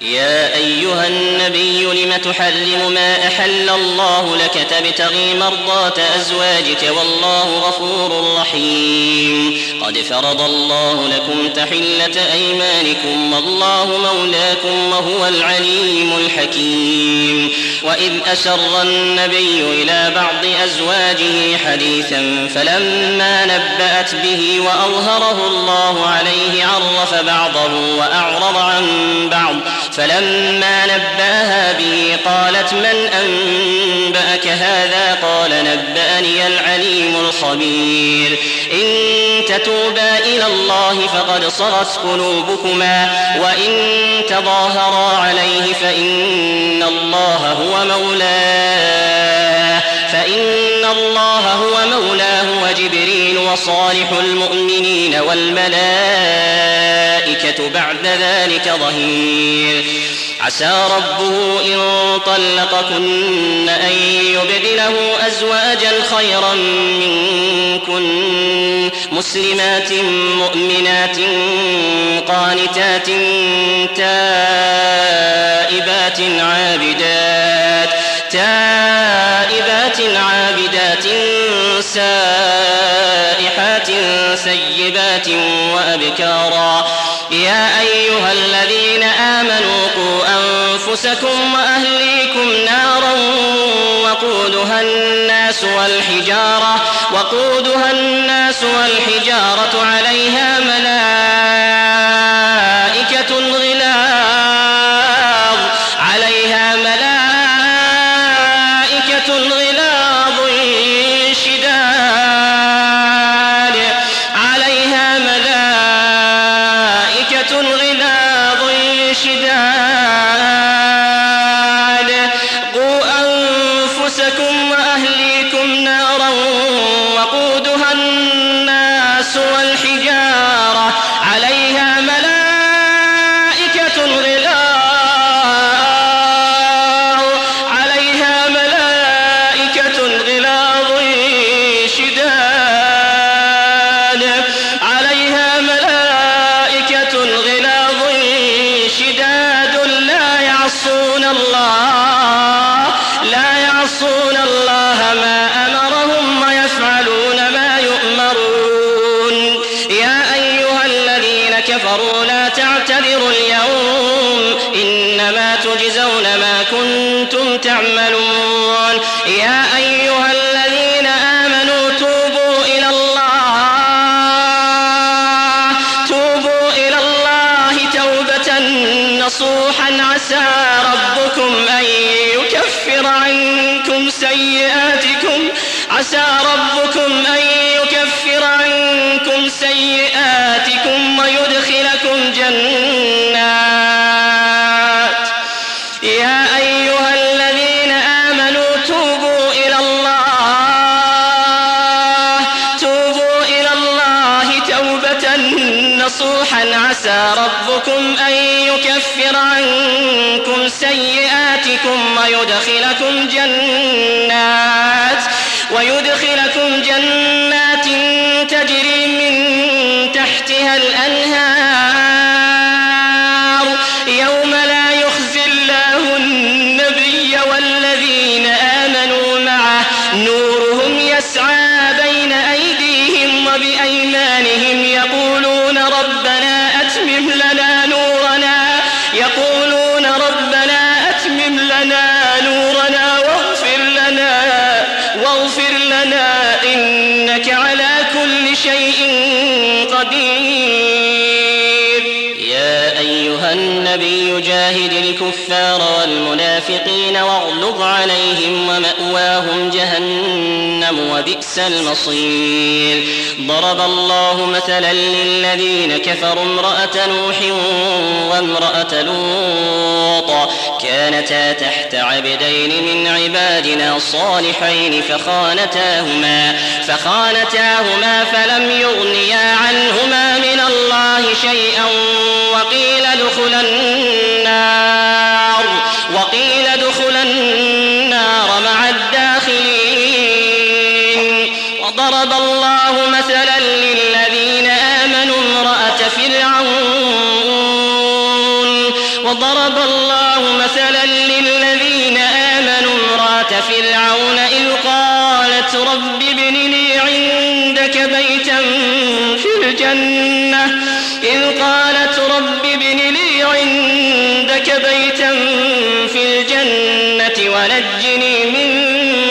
يا أيها النبي لم تحرم ما أحل الله لك تبتغي مرضات أزواجك والله غفور رحيم. قد فرض الله لكم تحلة أيمانكم والله مولاكم وهو العليم الحكيم. وإذ أسر النبي إلى بعض أزواجه حديثا فلما نبأت به وأظهره الله عليه عرف بعضه وأعرض عن بعض فلما نبأها به قالت من أنبأك هذا؟ قال نبأني العليم الخبير. إن تتوبا إلى الله فقد صغت قلوبكما وإن تظاهرا عليه فإن الله هو مولاه. فإن الله هو مولاه وجبريل وصالح المؤمنين والملائكة بعد ذلك ظهير. عسى ربه إن طلقكن أن يبدله أزواجا خيرا منكن. مسلمات مؤمنات قانتات تائبات عابدات تائبات عابدات سائحات وأبكارا. يا أيها الذين آمنوا قوا أنفسكم وأهليكم نارا وقودها الناس والحجارة وقودها الناس والحجارة عليها ملائكة يعصون الله ما أمرهم ويفعلون ما يؤمرون يا أيها الذين كفروا لا تعتذروا اليوم إنما تجزون ما كنتم تعملون يا أيها الذين آمنوا توبوا إلى الله توبوا إلى الله توبة نصوحا عسى ربكم عسى ربكم أن يكفر عنكم سيئاتكم ويدخلكم جنات. يا أيها الذين آمنوا توبوا إلى الله. توبوا إلى الله توبة نصوحا. عسى ربكم أن يكفر عنكم سيئاتكم ويدخلكم جنات. ويدخلكم جنات تجري من تحتها الأنهار النبي جاهد الكفار والمنافقين واغلظ عليهم ومأواهم جهنم وبئس المصير. ضرب الله مثلا للذين كفروا امرأة نوح وامرأة لوط. كانتا تحت عبدين من عبادنا صالحين فخانتاهما فخانتاهما فلم يغنيا عنهما من الله شيئا وقيل ادخلا النار. فرعون. وضرب الله مثلا للذين آمنوا امرأة فرعون إذ قالت رب ابن لي عندك بيتا في الجنة. إذ قالت رب ابن لي عندك بيتا في الجنة ونجني من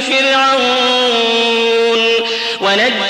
فرعون. ونجني